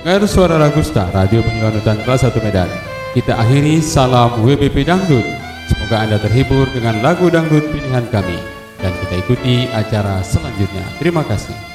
Dengar suara Ragusta, Radio Penyuanutan kelas 1 Medan. Kita akhiri salam WBP Dangdut. Semoga Anda terhibur dengan lagu dangdut pilihan kami. Dan kita ikuti acara selanjutnya. Terima kasih.